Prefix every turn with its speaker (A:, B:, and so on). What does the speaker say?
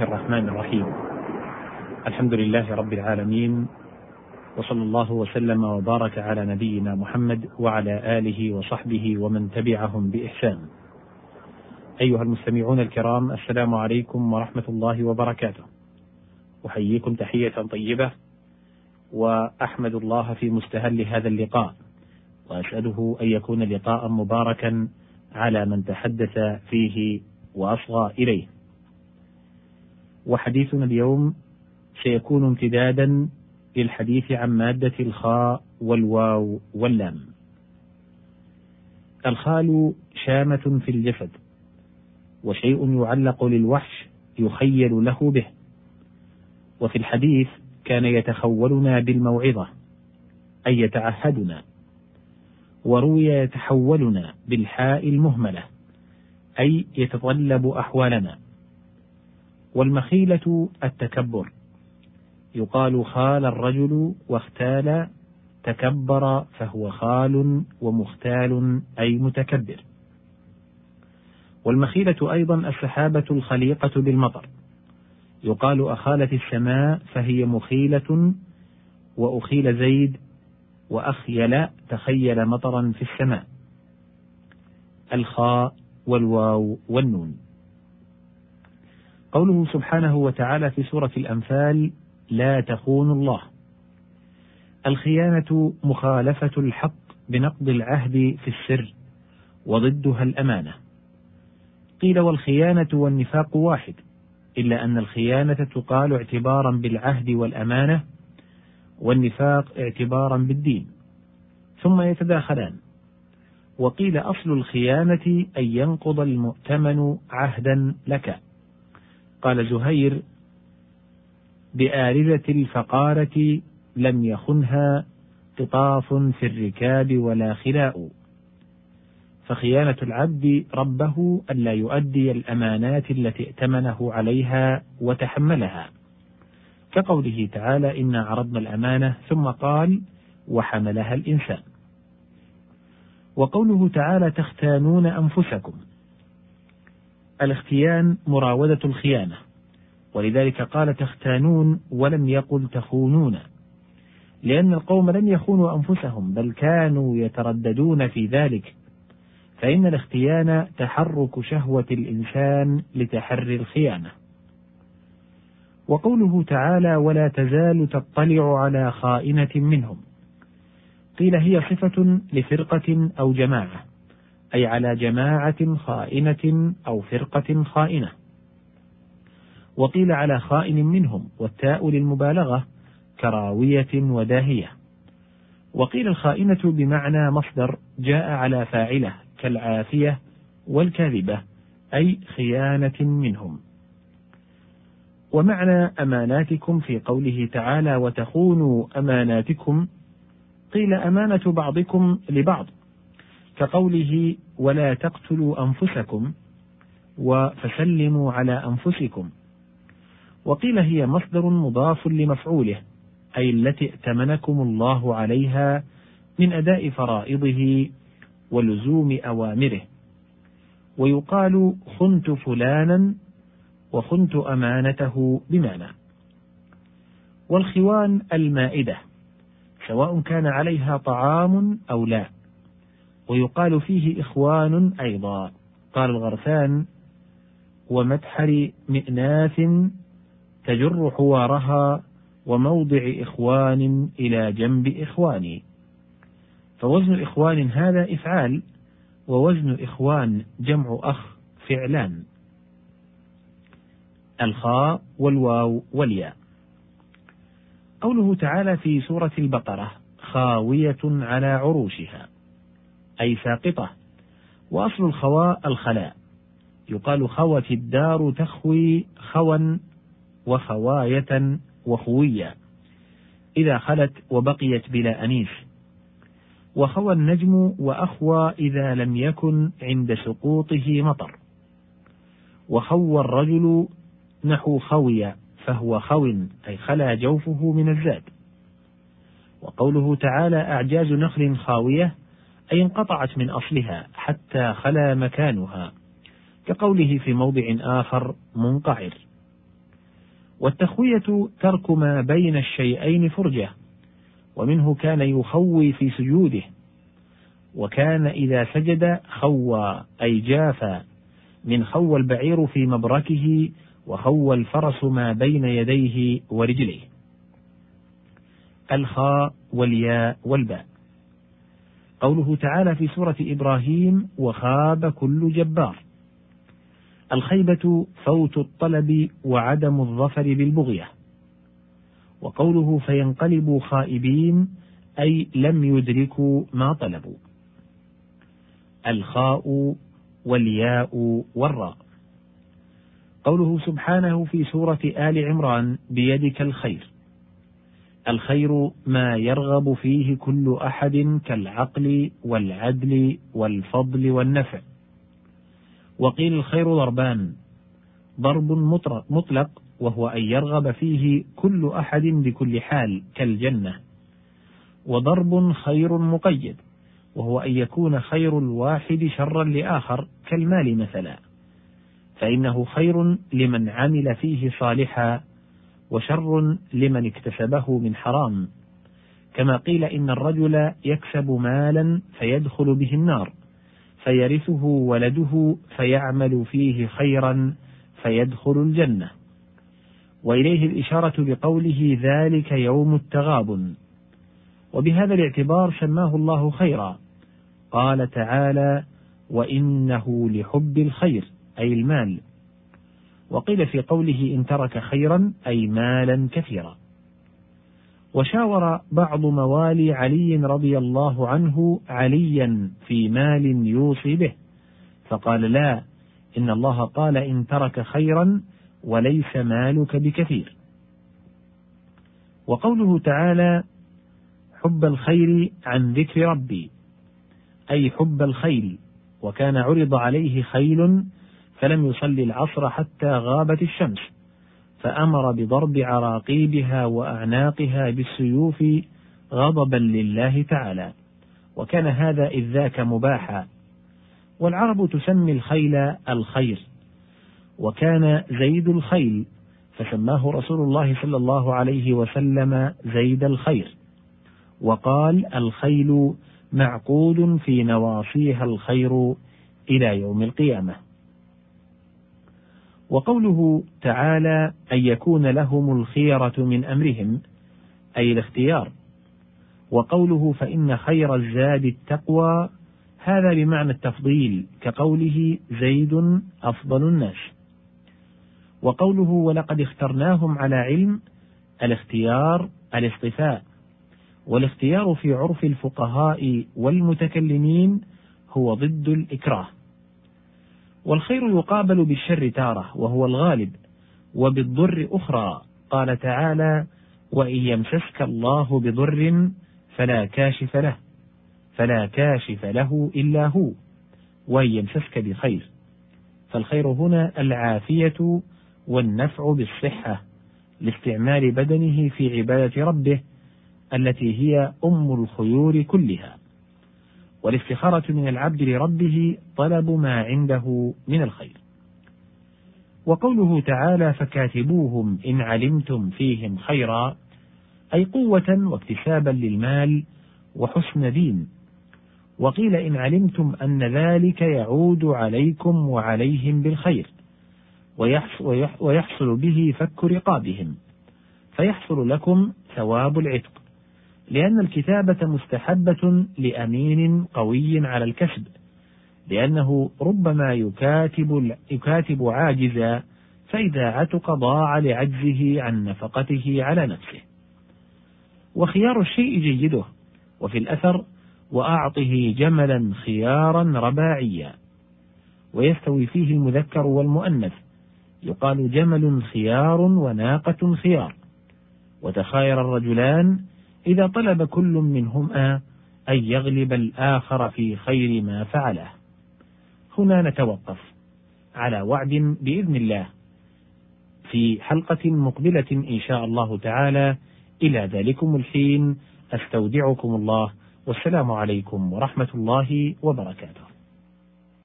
A: الله الرحمن الرحيم. الحمد لله رب العالمين وصلى الله وسلم وبارك على نبينا محمد وعلى آله وصحبه ومن تبعهم بإحسان. أيها المستمعون الكرام السلام عليكم ورحمة الله وبركاته. أحييكم تحية طيبة وأحمد الله في مستهل هذا اللقاء وأسأله أن يكون لقاء مباركا على من تحدث فيه وأصغى إليه. وحديثنا اليوم سيكون امتدادا للحديث عن مادة الخاء والواو واللام. الخال شامة في الجسد، وشيء يعلق للوحش يخيل له به. وفي الحديث كان يتخولنا بالموعظة، أي يتعهدنا. وروي يتحولنا بالحاء المهملة، أي يتطلب أحوالنا. والمخيلة التكبر. يقال خال الرجل واختال تكبر فهو خال ومختال أي متكبر. والمخيلة أيضا السحابة الخليقة بالمطر. يقال أخالت السماء فهي مخيلة وأخيل زيد وأخيل تخيل مطرا في السماء. الخاء والواو والنون. قوله سبحانه وتعالى في سورة الأنفال لا تخونوا الله. الخيانة مخالفة الحق بنقض العهد في السر وضدها الأمانة. قيل والخيانة والنفاق واحد، إلا أن الخيانة تقال اعتبارا بالعهد والأمانة، والنفاق اعتبارا بالدين، ثم يتداخلان. وقيل أصل الخيانة أن ينقض المؤتمن عهدا لك. قال زهير بآردة الفقارة لم يخنها قطاف في الركاب ولا خلاء. فخيانة العبد ربه ألا يؤدي الأمانات التي ائتمنه عليها وتحملها. كقوله تعالى إنا عرضنا الأمانة ثم قال وحملها الإنسان وقوله تعالى تختانون أنفسكم الاختيان مراودة الخيانة. ولذلك قال تختانون ولم يقل تخونون. لأن القوم لم يخونوا أنفسهم بل كانوا يترددون في ذلك. فإن الاختيان تحرك شهوة الإنسان لتحري الخيانة. وقوله تعالى ولا تزال تطلع على خائنة منهم قيل هي صفة لفرقة أو جماعة. أي على جماعة خائنة أو فرقة خائنة. وقيل على خائن منهم والتاء للمبالغة كراوية وداهية. وقيل الخائنة بمعنى مصدر جاء على فاعله كالعافية والكاذبة أي خيانة منهم. ومعنى أماناتكم في قوله تعالى وتخونوا أماناتكم قيل أمانة بعضكم لبعض. كقوله ولا تقتلوا أنفسكم وفسلموا على أنفسكم. وقيل هي مصدر مضاف لمفعوله أي التي ائتمنكم الله عليها من أداء فرائضه ولزوم أوامره. ويقال خنت فلانا وخنت أمانته بمعنى. والخوان المائدة سواء كان عليها طعام أو لا. ويقال فيه إخوان أيضا. قال الغرفان ومدحر مئناث تجر حوارها وموضع إخوان إلى جنب إخوان. فوزن إخوان هذا إفعال ووزن إخوان جمع أخ فعلان. الخاء والواو والياء. قوله تعالى في سورة البقرة خاوية على عروشها. أي ساقطة. وأصل الخواء الخلاء. يقال خوت الدار تخوي خوا وخواية وخوية إذا خلت وبقيت بلا أنيس وخوى النجم وأخوى إذا لم يكن عند سقوطه مطر. وخوى الرجل نحو خوي فهو خو أي خلا جوفه من الزاد وقوله تعالى أعجاز نخل خاوية أي انقطعت من أصلها حتى خلا مكانها كقوله في موضع آخر منقعر. والتخوية ترك ما بين الشيئين فرجة ومنه كان يخوي في سجوده وكان إذا سجد خوى أي جافى من خوى البعير في مبركه وخوى الفرس ما بين يديه ورجليه. الخاء والياء والباء. قوله تعالى في سورة إبراهيم وخاب كل جبار الخيبة فوت الطلب وعدم الظفر بالبغية. وقوله فينقلبوا خائبين أي لم يدركوا ما طلبوا الخاء والياء والراء. قوله سبحانه في سورة آل عمران بيدك الخير الخير ما يرغب فيه كل أحد كالعقل والعدل والفضل والنفع. وقيل الخير ضربان. ضرب مطلق وهو أن يرغب فيه كل أحد بكل حال كالجنة. وضرب خير مقيد وهو أن يكون خير الواحد شرا لآخر كالمال مثلا. فإنه خير لمن عمل فيه صالحا وشر لمن اكتسبه من حرام. كما قيل إن الرجل يكسب مالا فيدخل به النار فيرثه ولده فيعمل فيه خيرا فيدخل الجنة. وإليه الإشارة بقوله ذلك يوم التغابن. وبهذا الاعتبار سماه الله خيرا. قال تعالى وإنه لحب الخير أي المال. وقيل في قوله إن ترك خيرا أي مالا كثيرا. وشاور بعض موالي علي رضي الله عنه عليا في مال يوصي به فقال لا إن الله قال إن ترك خيرا وليس مالك بكثير. وقوله تعالى حب الخير عن ذكر ربي أي حب الخيل وكان عرض عليه خيل فلم يصلي العصر حتى غابت الشمس فأمر بضرب عراقيبها وأعناقها بالسيوف غضبا لله تعالى. وكان هذا إذ ذاك مباحا. والعرب تسمي الخيل الخير وكان زيد الخيل فسماه رسول الله صلى الله عليه وسلم زيد الخير. وقال الخيل معقود في نواصيها الخير إلى يوم القيامة. وقوله تعالى أن يكون لهم الخيرة من أمرهم أي الاختيار. وقوله فإن خير الزاد التقوى هذا بمعنى التفضيل كقوله زيد أفضل الناس. وقوله ولقد اخترناهم على علم الاختيار الاصطفاء. والاختيار في عرف الفقهاء والمتكلمين هو ضد الإكراه. والخير يقابل بالشر تارة وهو الغالب وبالضر أخرى. قال تعالى وإن يمسسك الله بضر فلا كاشف له فلا كاشف له إلا هو وإن يمسسك بخير. فالخير هنا العافية والنفع بالصحة لاستعمال بدنه في عبادة ربه التي هي أم الخيور كلها. والافتخارة من العبد لربه طلب ما عنده من الخير. وقوله تعالى فكاتبوهم إن علمتم فيهم خيرا أي قوة واكتسابا للمال وحسن دين. وقيل إن علمتم أن ذلك يعود عليكم وعليهم بالخير ويحصل به فك رقابهم فيحصل لكم ثواب العتق. لأن الكتابة مستحبة لأمين قوي على الكسب لأنه ربما يكاتب يكاتب عاجزا فإذا عتق ضاع لعجزه عن نفقته على نفسه. وخيار الشيء جيده وفي الأثر وأعطه جملا خيارا رباعيا. ويستوي فيه المذكر والمؤنث يقال جمل خيار وناقة خيار. وتخاير الرجلان إذا طلب كل منهما أن يغلب الآخر في خير ما فعله. هنا نتوقف على وعد بإذن الله في حلقة مقبلة إن شاء الله تعالى. إلى ذلكم الحين أستودعكم الله والسلام عليكم ورحمة الله وبركاته.